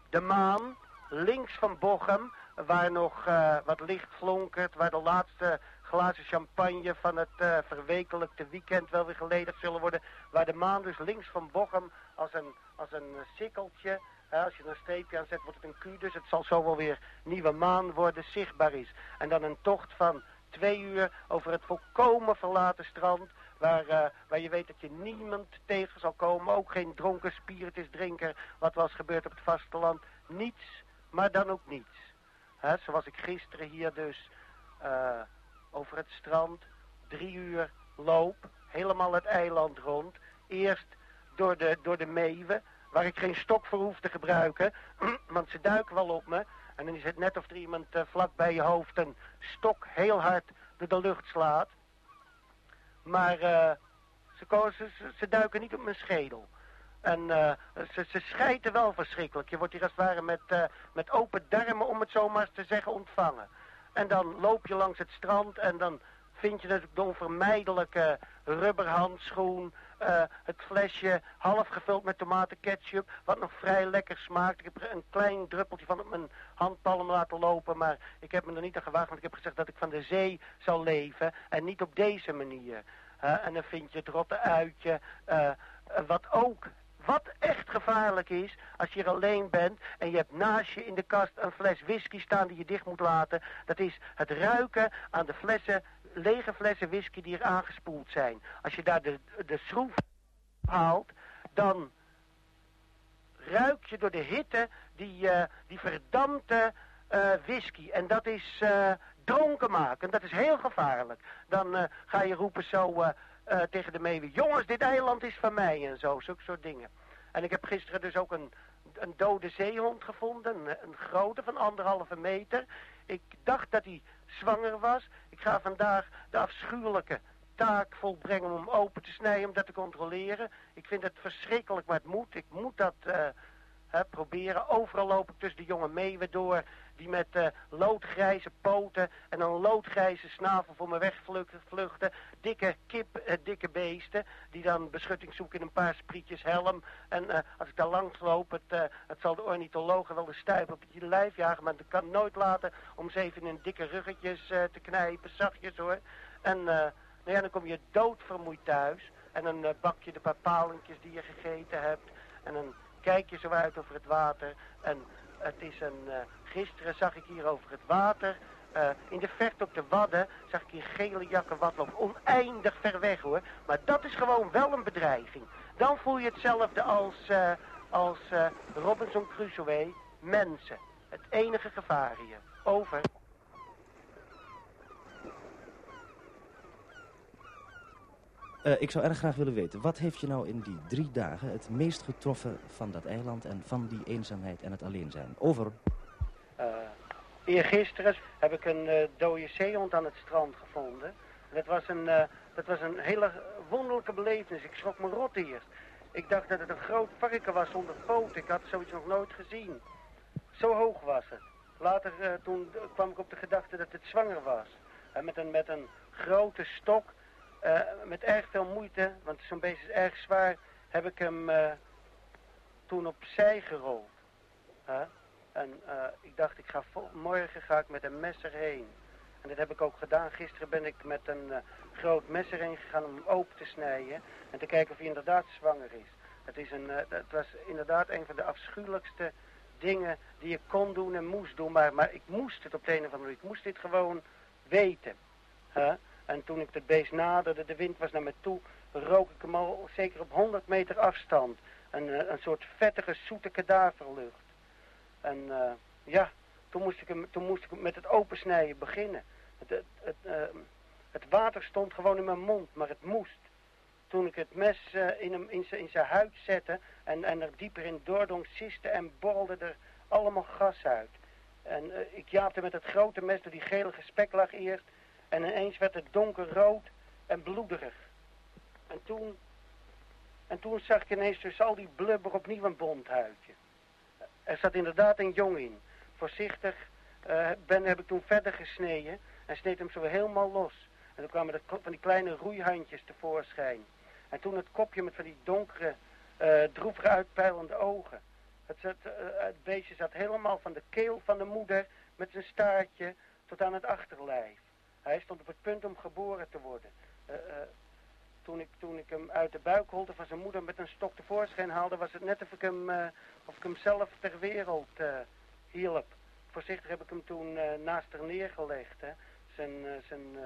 De maan, links van Bochum, waar nog uh, wat licht flonkert. Waar de laatste glazen champagne van het uh, verwekelijkte weekend wel weer geledigd zullen worden. Waar de maan dus links van Bochum als een, als een sikkeltje... Uh, als je er een streepje aan zet, wordt het een Q. Dus het zal zo wel weer nieuwe maan worden, zichtbaar is. En dan een tocht van twee uur over het volkomen verlaten strand... Waar, uh, waar je weet dat je niemand tegen zal komen. Ook geen dronken spiritus drinker, wat was gebeurd op het vasteland. Niets, maar dan ook niets. Zoals ik gisteren hier dus uh, over het strand drie uur loop. Helemaal het eiland rond. Eerst door de, door de meeuwen, waar ik geen stok voor hoef te gebruiken. *clears throat* want ze duiken wel op me. En dan is het net of er iemand uh, vlak bij je hoofd een stok heel hard door de lucht slaat. Maar uh, ze, ze, duiken niet op mijn schedel. En uh, ze, ze wel verschrikkelijk. Je wordt hier als het ware met, met open darmen, om het zo maar te zeggen, ontvangen. En dan loop je langs het strand en dan vind je natuurlijk de onvermijdelijke rubberhandschoen... Uh, het flesje half gevuld met tomatenketchup, wat nog vrij lekker smaakt. Ik heb een klein druppeltje van op mijn handpalm laten lopen, maar ik heb me er niet aan gewaagd, want ik heb gezegd dat ik van de zee zal leven en niet op deze manier. Uh, en dan vind je het rotte uitje, uh, wat ook, wat echt gevaarlijk is, als je er alleen bent en je hebt naast je in de kast een fles whisky staan die je dicht moet laten. Dat is het ruiken aan de flessen lege flessen whisky die er aangespoeld zijn. Als je daar de, de schroef haalt, dan ruik je door de hitte die, uh, die verdampte uh, whisky. En dat is uh, dronken maken. Dat is heel gevaarlijk. Dan ga je roepen zo tegen de meeuwen... jongens, dit eiland is van mij en zo. Zulke soort dingen. En ik heb gisteren dus ook een, een dode zeehond gevonden. Een, een grote van anderhalve meter. Ik dacht dat hij zwanger was. Ik ga vandaag de afschuwelijke taak volbrengen om open te snijden, om dat te controleren. Ik vind het verschrikkelijk, maar het moet. Ik moet dat uh, hè, proberen. Overal loop ik tussen de jonge meeuwen door, die met uh, loodgrijze poten en een loodgrijze snavel voor me wegvluchten. Dikke kip, uh, dikke beesten, die dan beschutting zoeken in een paar sprietjes helm. En uh, als ik daar langs loop, het, het zal de ornithologen wel de stuip op je lijf jagen, maar dat kan nooit laten om ze even in dikke ruggetjes te knijpen, zachtjes hoor. En nou ja, dan kom je doodvermoeid thuis en dan bak je de paar palentjes die je gegeten hebt en dan kijk je zo uit over het water en het is een... Uh, gisteren zag ik hier over het water... Uh, in de verte op de Wadden zag ik hier gele jakken watloop. Oneindig ver weg hoor. Maar dat is gewoon wel een bedreiging. Dan voel je hetzelfde als, uh, als Robinson Crusoe. Mensen. Het enige gevaar hier. Over. Uh, ik zou erg graag willen weten, wat heeft je nou in die drie dagen het meest getroffen van dat eiland en van die eenzaamheid en het alleen zijn? Over. Uh, eergisteren heb ik een uh, dode zeehond aan het strand gevonden. Dat was, een, dat was een hele wonderlijke belevenis. Ik schrok me rot eerst. Ik dacht dat het een groot varken was zonder poot. Ik had zoiets nog nooit gezien. Zo hoog was het. Later toen kwam ik op de gedachte dat het zwanger was. met, een, met een grote stok uh, met erg veel moeite, want zo'n beest is erg zwaar, heb ik hem uh, toen opzij gerold. Huh? En uh, ik dacht, ik ga morgen ga ik met een mes erheen. En dat heb ik ook gedaan. Gisteren ben ik met een groot mes erheen gegaan om hem open te snijden. En te kijken of hij inderdaad zwanger is. Het, is een, het was inderdaad een van de afschuwelijkste dingen die je kon doen en moest doen. Maar, maar ik moest het op de een of andere manier. Ik moest dit gewoon weten. En toen ik het beest naderde, de wind was naar me toe, rook ik hem al zeker op 100 meter afstand. Een, een soort vettige, zoete kadaverlucht. En uh, ja, toen moest, ik hem, toen moest ik met het opensnijden beginnen. Het, het, het, uh, Het water stond gewoon in mijn mond, maar het moest. Toen ik het mes eh, in, hem, in, zijn, in zijn huid zette en, en er dieper in doordrong, siste en borrelde er allemaal gas uit. En eh, ik jaapte met het grote mes door die gelige speklag eerst. En ineens werd het donkerrood en bloederig. En toen, en toen zag ik ineens tussen al die blubber opnieuw een bondhuidje. Er zat inderdaad een jong in. Voorzichtig eh, ben, heb ik toen verder gesneden en sneed hem zo helemaal los. En toen kwamen er van die kleine roeihandjes tevoorschijn. En toen het kopje met van die donkere, uh, droevige uitpeilende ogen. Het, zat, uh, het beestje zat helemaal van de keel van de moeder met zijn staartje tot aan het achterlijf. Hij stond op het punt om geboren te worden. Uh, toen, ik, toen ik hem uit de buikholte van zijn moeder met een stok tevoorschijn haalde, was het net of ik hem, of ik hem zelf ter wereld hielp. Voorzichtig heb ik hem toen naast haar neergelegd. Hè. Zijn, zijn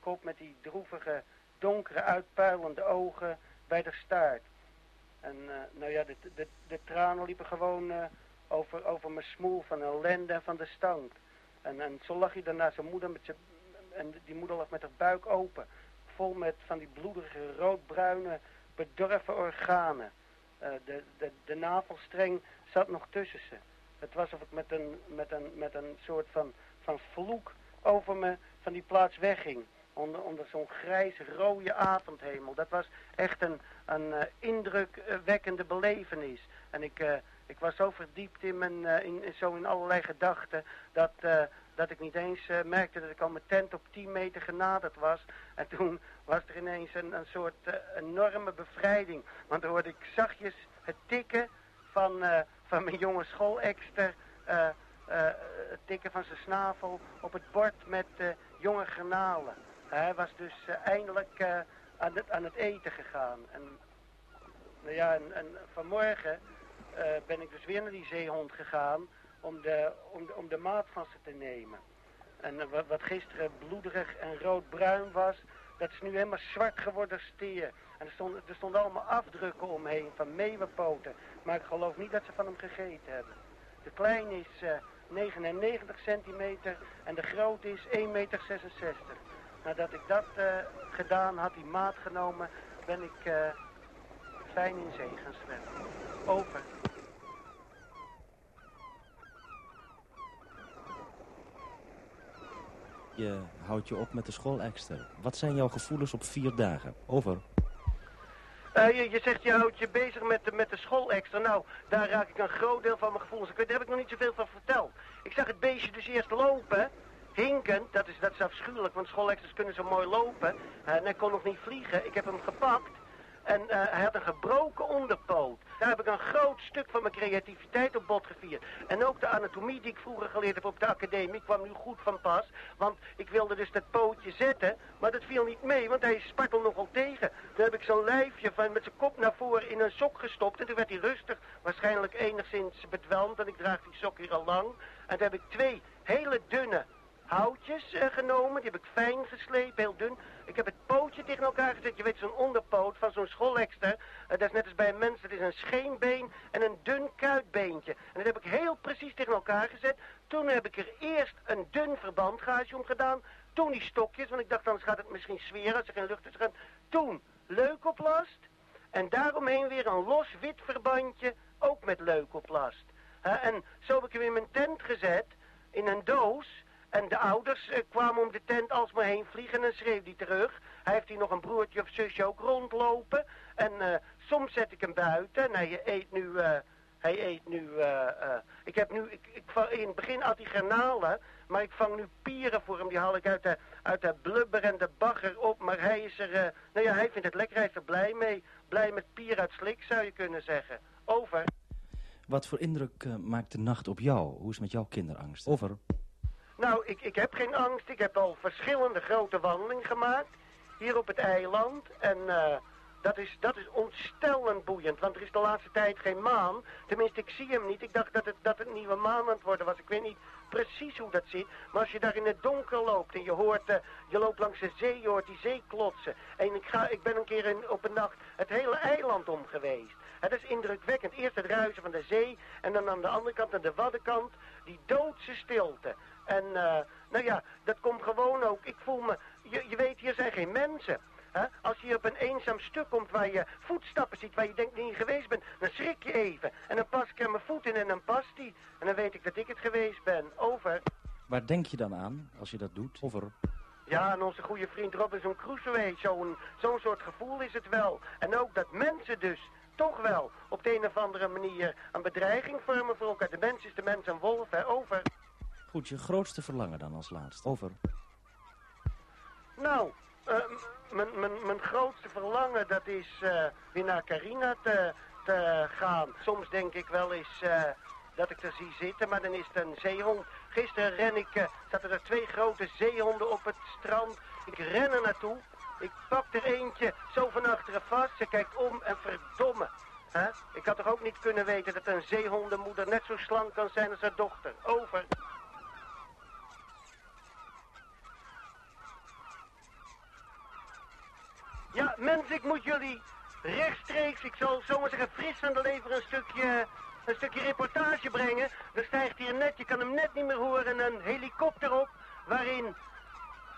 kop met die droevige, donkere, uitpuilende ogen bij de staart. En uh, nou ja, de, de, de tranen liepen gewoon uh, over, over mijn smoel van ellende en van de stank. En, en zo lag hij daarna zijn moeder met zijn... En die moeder lag met haar buik open. Vol met van die bloedige, roodbruine, bedorven organen. Uh, de, de, de navelstreng zat nog tussen ze. Het was alsof ik met een, met een, met een soort van, van vloek over me van die plaats wegging onder, onder zo'n grijs rode avondhemel. Dat was echt een, een uh, indrukwekkende belevenis. En ik, uh, ik was zo verdiept in, mijn, in, zo in allerlei gedachten... dat, dat ik niet eens merkte dat ik al mijn tent op 10 meter genaderd was. En toen was er ineens een, een soort enorme bevrijding. Want dan hoorde ik zachtjes het tikken van, van mijn jonge schoolekster... het tikken van zijn snavel op het bord met jonge granalen. Hij was dus eindelijk aan, het, aan het eten gegaan. En, nou ja, en, en vanmorgen ben ik dus weer naar die zeehond gegaan om de, om om de maat van ze te nemen. En wat, wat gisteren bloederig en roodbruin was, dat is nu helemaal zwart geworden steer. En er stonden, er stonden allemaal afdrukken omheen van meeuwenpoten. Maar ik geloof niet dat ze van hem gegeten hebben. De kleine is 99 centimeter en de grote is 1,66 meter. Nadat ik dat uh, gedaan had, die maat genomen, ben ik fijn in zee gaan zwemmen. Over. Je houdt je op met de schoolekster. Wat zijn jouw gevoelens op vier dagen? Over. Uh, je, zegt je houdt je bezig met de, met de. Nou, daar raak ik een groot deel van mijn gevoelens. Ik weet, daar heb ik nog niet zoveel van verteld. Ik zag het beestje dus eerst lopen hinkend. Dat is, dat is afschuwelijk, want schoolexers kunnen zo mooi lopen. Uh, en hij kon nog niet vliegen. Ik heb hem gepakt. En uh, hij had een gebroken onderpoot. Daar heb ik een groot stuk van mijn creativiteit op bot gevierd. En ook de anatomie die ik vroeger geleerd heb op de academie kwam nu goed van pas. Want ik wilde dus dat pootje zetten, maar dat viel niet mee, want hij spartelde nogal tegen. Toen heb ik zo'n lijfje van met zijn kop naar voren in een sok gestopt. En toen werd hij rustig, waarschijnlijk enigszins bedwelmd. En ik draag die sok hier al lang. En toen heb ik twee hele dunne houtjes uh, genomen. Die heb ik fijn geslepen, heel dun. Ik heb het pootje tegen elkaar gezet. Je weet, zo'n onderpoot van zo'n schoolekster. Uh, dat is net als bij een mens. Dat is een scheenbeen en een dun kuitbeentje. En dat heb ik heel precies tegen elkaar gezet. Toen heb ik er eerst een dun verbandgaasje om gedaan. Toen die stokjes, want ik dacht anders gaat het misschien zweren als er geen lucht is gaan. Toen leukoplast. En daaromheen weer een los wit verbandje, ook met leukoplast. Uh, en zo heb ik hem in mijn tent gezet, in een doos... En de ouders uh, kwamen om de tent alsmaar heen vliegen en schreef hij terug. Hij heeft hier nog een broertje of zusje ook rondlopen. En uh, soms zet ik hem buiten en hij eet nu... Uh, hij eet nu... ik heb nu... Ik, ik, in het begin had hij garnalen, maar ik vang nu pieren voor hem. Die haal ik uit de, uit de blubber en de bagger op. Maar hij is er... nou ja, hij vindt het lekker. Hij is er blij mee. Blij met pier uit slik, zou je kunnen zeggen. Over. Wat voor indruk maakt de nacht op jou? Hoe is het met jouw kinderangst? Over. Nou, ik, ik heb geen angst. Ik heb al verschillende grote wandelingen gemaakt. Hier op het eiland. En uh, Dat is, dat is ontstellend boeiend, want er is de laatste tijd geen maan. Tenminste, ik zie hem niet. Ik dacht dat het, dat het nieuwe maan aan het worden was. Ik weet niet precies hoe dat zit. Maar als je daar in het donker loopt en je hoort, uh, je loopt langs de zee, je hoort die zee klotsen. En ik, ga, ik ben een keer in, op een nacht het hele eiland om geweest. Het is indrukwekkend. Eerst het ruisen van de zee en dan aan de andere kant, aan de waddenkant, die doodse stilte. En uh, nou ja, dat komt gewoon ook. Ik voel me, je, je weet, hier zijn geen mensen. Als je op een eenzaam stuk komt waar je voetstappen ziet, waar je denkt niet geweest bent, dan schrik je even. En dan pas ik er mijn voet in en dan past die. En dan weet ik dat ik het geweest ben. Over. Waar denk je dan aan als je dat doet? Over. Ja, en onze goede vriend Robinson Crusoe, zo'n zo'n soort gevoel is het wel. En ook dat mensen dus toch wel op de een of andere manier een bedreiging vormen voor elkaar. De mens is de mens een wolf, hè, over. Goed, je grootste verlangen dan als laatste, over. Nou, uh, mijn grootste verlangen dat is uh, weer naar Carina te, te, gaan. Soms denk ik wel eens uh, dat ik er zie zitten, maar dan is het een zeehond. Gisteren ren ik, uh, zaten er twee grote zeehonden op het strand. Ik ren er naartoe. Ik pak er eentje zo van achteren vast. Ze kijkt om en verdomme. Ik had toch ook niet kunnen weten dat een zeehondenmoeder net zo slank kan zijn als haar dochter. Over. Ja, mensen, ik moet jullie rechtstreeks, ik zal zomaar zeggen, fris van de lever een stukje, een stukje reportage brengen. Er stijgt hier net, je kan hem net niet meer horen, een helikopter op, waarin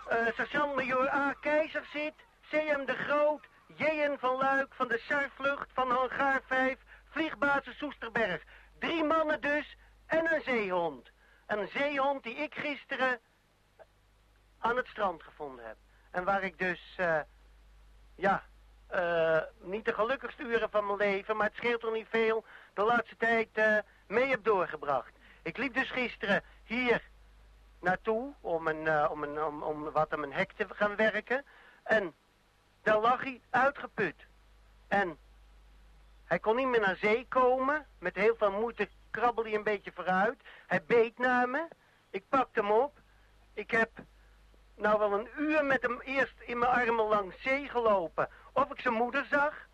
sergeant-major A. Keizer zit, CM de Groot, J.N. van Luik van de Sarvlucht van Hangaar 5, vliegbasis Soesterberg. Drie mannen dus en een zeehond. Een zeehond die ik gisteren aan het strand gevonden heb. En waar ik dus... Uh, ja, uh, niet de gelukkigste uren van mijn leven, maar het scheelt er niet veel, de laatste tijd mee heb doorgebracht. Ik liep dus gisteren hier naartoe om, een, uh, om, een, om, om wat aan mijn hek te gaan werken. En daar lag hij uitgeput. En hij kon niet meer naar zee komen. Met heel veel moeite krabbelde hij een beetje vooruit. Hij beet naar me. Ik pakte hem op. Ik heb nou wel een uur met hem eerst in mijn armen langs zee gelopen. Of ik zijn moeder zag.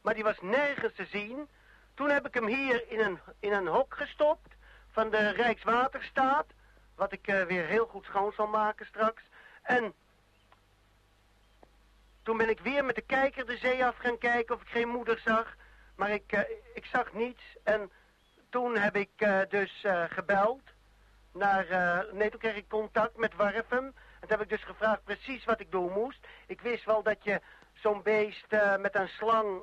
Maar die was nergens te zien. Toen heb ik hem hier in een, in een hok gestopt van de Rijkswaterstaat. Wat ik uh, weer heel goed schoon zal maken straks. En toen ben ik weer met de kijker de zee af gaan kijken of ik geen moeder zag. Maar ik, uh, ik zag niets. En toen heb ik uh, dus gebeld naar... Nee, toen kreeg ik contact met Warfum. En toen heb ik dus gevraagd precies wat ik doen moest. Ik wist wel dat je zo'n beest met een slang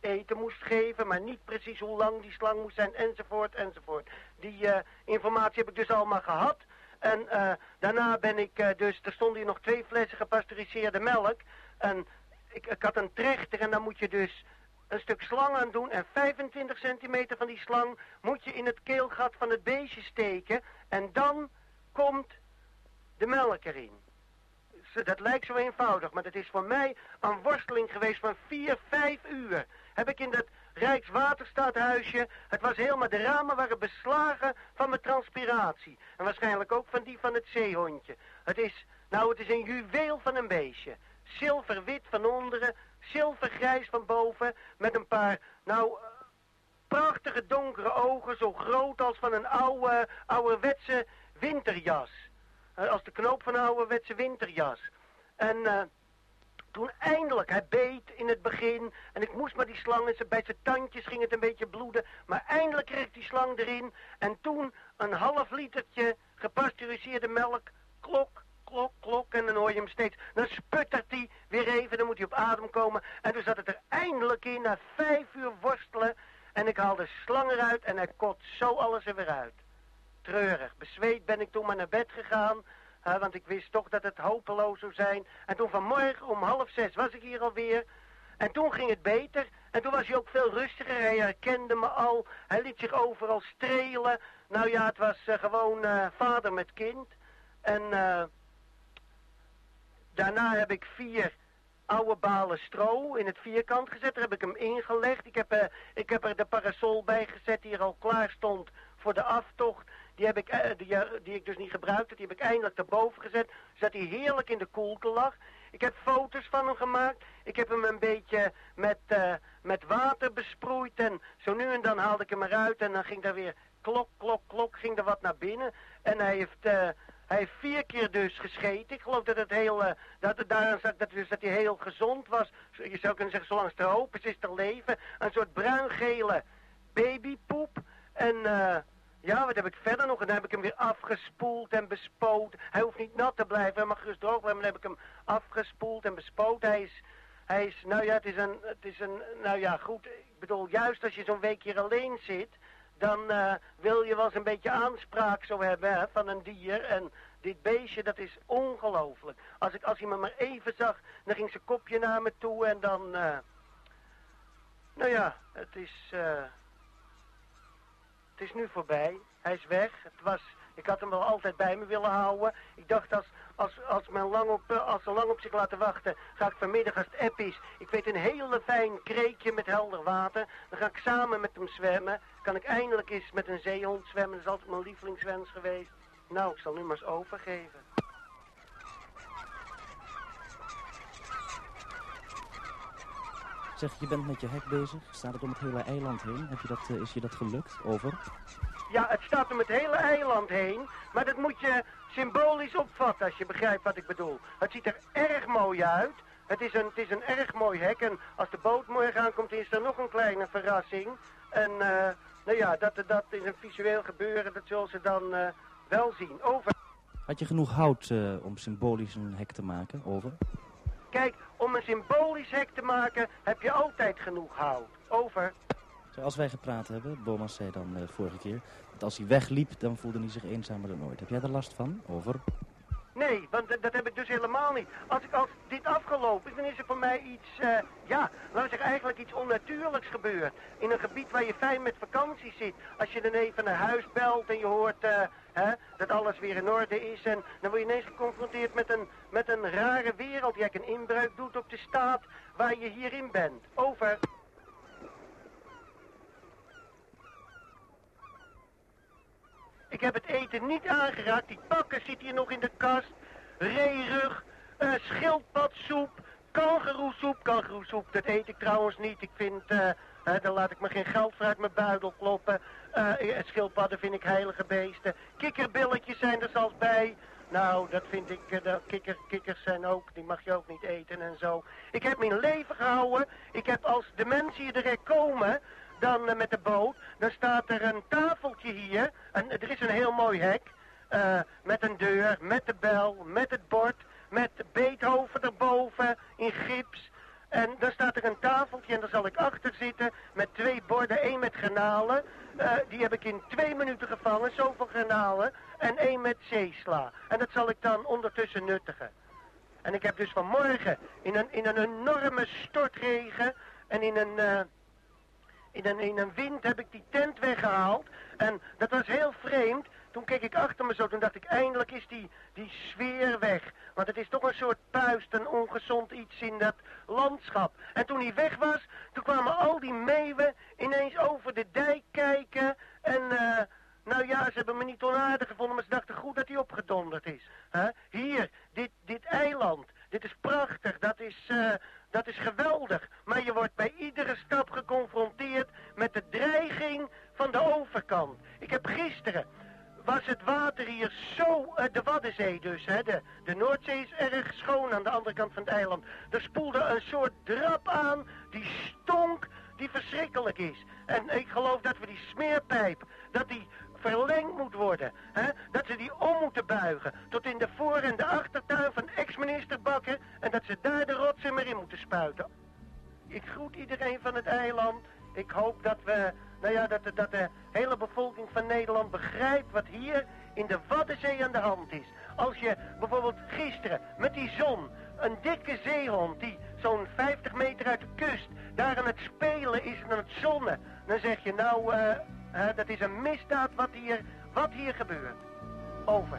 eten moest geven... maar niet precies hoe lang die slang moest zijn, enzovoort, enzovoort. Die uh, informatie heb ik dus allemaal gehad. En daarna ben ik dus... Er stonden hier nog twee flessen gepasteuriseerde melk. En ik, ik had een trechter en dan moet je dus een stuk slang aan doen en 25 centimeter van die slang moet je in het keelgat van het beestje steken en dan komt de melk erin. Dat lijkt zo eenvoudig, maar dat is voor mij een worsteling geweest van 4, 5 uur. Heb ik in dat Rijkswaterstaathuisje, het was helemaal, de ramen waren beslagen van mijn transpiratie. En waarschijnlijk ook van die van het zeehondje. Het is, nou het is een juweel van een beestje. Zilverwit van onderen, zilvergrijs van boven, met een paar, nou, prachtige donkere ogen, zo groot als van een oude, ouderwetse winterjas. Uh, als de knoop van een ouderwetse winterjas. En uh, toen eindelijk, hij beet in het begin en ik moest maar die slang, en bij zijn tandjes ging het een beetje bloeden. Maar eindelijk kreeg die slang erin en toen een half litertje gepasteuriseerde melk, klok, klok, klok. En dan hoor je hem steeds. Dan sputtert hij weer even, dan moet hij op adem komen. En toen zat het er eindelijk in, na vijf uur worstelen. En ik haalde slang eruit en hij kot zo alles er weer uit. Treurig. Bezweet ben ik toen maar naar bed gegaan. Want ik wist toch dat het hopeloos zou zijn. En toen vanmorgen om half zes was ik hier alweer. En toen ging het beter. En toen was hij ook veel rustiger. Hij herkende me al. Hij liet zich overal strelen. Nou ja, het was uh, gewoon uh, vader met kind. En Daarna heb ik vier oude balen stro in het vierkant gezet. Daar heb ik hem ingelegd. Ik heb, ik heb er de parasol bij gezet die er al klaar stond voor de aftocht. Die heb ik, eh, die, eh, die ik dus niet gebruikte. Die heb ik eindelijk erboven gezet. Zodat hij heerlijk in de koelte lag. Ik heb foto's van hem gemaakt. Ik heb hem een beetje met, eh, met water besproeid. En zo nu en dan haalde ik hem eruit. En dan ging daar weer klok, klok, klok. Ging er wat naar binnen. En hij heeft, hij heeft vier keer dus gescheten. Ik geloof dat het heel, dat het daaraan zat, dat, dus dat hij heel gezond was. Je zou kunnen zeggen, zolang het hoop is, is er leven. Een soort bruingele babypoep. En ja, wat heb ik verder nog? En dan heb ik hem weer afgespoeld en bespoot. Hij hoeft niet nat te blijven, hij mag gerust droog blijven. Dan heb ik hem afgespoeld en bespoot. Hij is, hij is, nou ja, het is een, het is een, nou ja, goed. Ik bedoel, juist als je zo'n week hier alleen zit, dan eh, wil je wel eens een beetje aanspraak zo hebben van een dier. En dit beestje, dat is ongelooflijk. Als, ik, als hij me maar even zag, dan ging zijn kopje naar me toe en dan... eh, nou ja, het is... eh, het is nu voorbij. Hij is weg. Het was, ik had hem wel altijd bij me willen houden. Ik dacht, als, als, als, men lang op, eh, als ze lang op zich laten wachten, ga ik vanmiddag als het app is. Ik weet een hele fijn kreekje met helder water. Dan ga ik samen met hem zwemmen. Kan ik eindelijk eens met een zeehond zwemmen. Dat is altijd mijn lievelingswens geweest. Nou, ik zal nu maar eens overgeven. Zeg, je bent met je hek bezig. Staat het om het hele eiland heen? Heb je dat, eh, is je dat gelukt? Over? Ja, het staat om het hele eiland heen, maar dat moet je symbolisch opvatten als je begrijpt wat ik bedoel. Het ziet er erg mooi uit. Het is een, het is een erg mooi hek en als de boot morgen aankomt is er nog een kleine verrassing. En eh, nou ja, dat, dat is een visueel gebeuren, dat zullen ze dan eh, wel zien. Over. Had je genoeg hout om symbolisch een hek te maken? Over? Kijk, een symbolisch hek te maken heb je altijd genoeg hout. Over. Zoals wij gepraat hebben, Bomas zei dan eh, vorige keer... dat als hij wegliep, dan voelde hij zich eenzamer dan ooit. Heb jij er last van? Over? Nee, want dat, heb ik dus helemaal niet. Als, ik, als dit afgelopen is, dan is er voor mij iets, eh, ja, we zeggen, eigenlijk iets onnatuurlijks gebeurd. In een gebied waar je fijn met vakantie zit. Als je dan even naar huis belt en je hoort eh, hè, dat alles weer in orde is. En dan word je ineens geconfronteerd met een, met een rare wereld die eigenlijk een inbreuk doet op de staat waar je hierin bent. Over. Ik heb het eten niet aangeraakt. Die pakken zit hier nog in de kast. Reerug, eh schildpadsoep, kangeroesoep. Kangeroesoep, dat eet ik trouwens niet. Ik vind, eh, eh, daar laat ik me geen geld voor uit mijn buidel kloppen. Eh, schildpadden vind ik heilige beesten. Kikkerbilletjes zijn er zelfs bij. Nou, dat vind ik, de kikker, kikkers zijn ook, die mag je ook niet eten en zo. Ik heb mijn leven gehouden. Ik heb als de mensen hier direct komen, dan eh, met de boot, dan staat er een tafeltje hier. En er is een heel mooi hek. eh, met een deur, met de bel, met het bord, met Beethoven erboven in gips. En dan staat er een tafeltje en daar zal ik achter zitten met twee borden, één met granalen. Eh, die heb ik in twee minuten gevangen, zoveel granalen. En één met zeesla. En dat zal ik dan ondertussen nuttigen. En ik heb dus vanmorgen in een, in een enorme stortregen en in een... in een, in een wind heb ik die tent weggehaald. En dat was heel vreemd. Toen keek ik achter me zo, toen dacht ik, eindelijk is die, die sfeer weg. Want het is toch een soort puist, een ongezond iets in dat landschap. En toen hij weg was, toen kwamen al die meeuwen ineens over de dijk kijken. En, eh, nou ja, ze hebben me niet onaardig gevonden, maar ze dachten goed dat hij opgedonderd is. Hier, dit, dit eiland, dit is prachtig, dat is, eh, dat is geweldig. Maar je wordt bij iedere stap geconfronteerd met de dreiging van de overkant. Ik heb gisteren, was het water hier zo, eh, de Waddenzee dus, hè, de, de Noordzee is erg schoon aan de andere kant van het eiland. Er spoelde een soort drap aan, die stonk, die verschrikkelijk is. En ik geloof dat we die smeerpijp, dat die verlengd moet worden. Hè? Dat ze die om moeten buigen. Tot in de voor- en de achtertuin van ex-minister Bakker. En dat ze daar de rotsen maar in moeten spuiten. Ik groet iedereen van het eiland. Ik hoop dat we, nou ja, dat dat de hele bevolking van Nederland begrijpt wat hier in de Waddenzee aan de hand is. Als je bijvoorbeeld gisteren met die zon een dikke zeehond die zo'n 50 meter uit de kust daar aan het spelen is en aan het zonnen, dan zeg je nou, eh, dat is een misdaad wat hier, wat hier gebeurt. Over.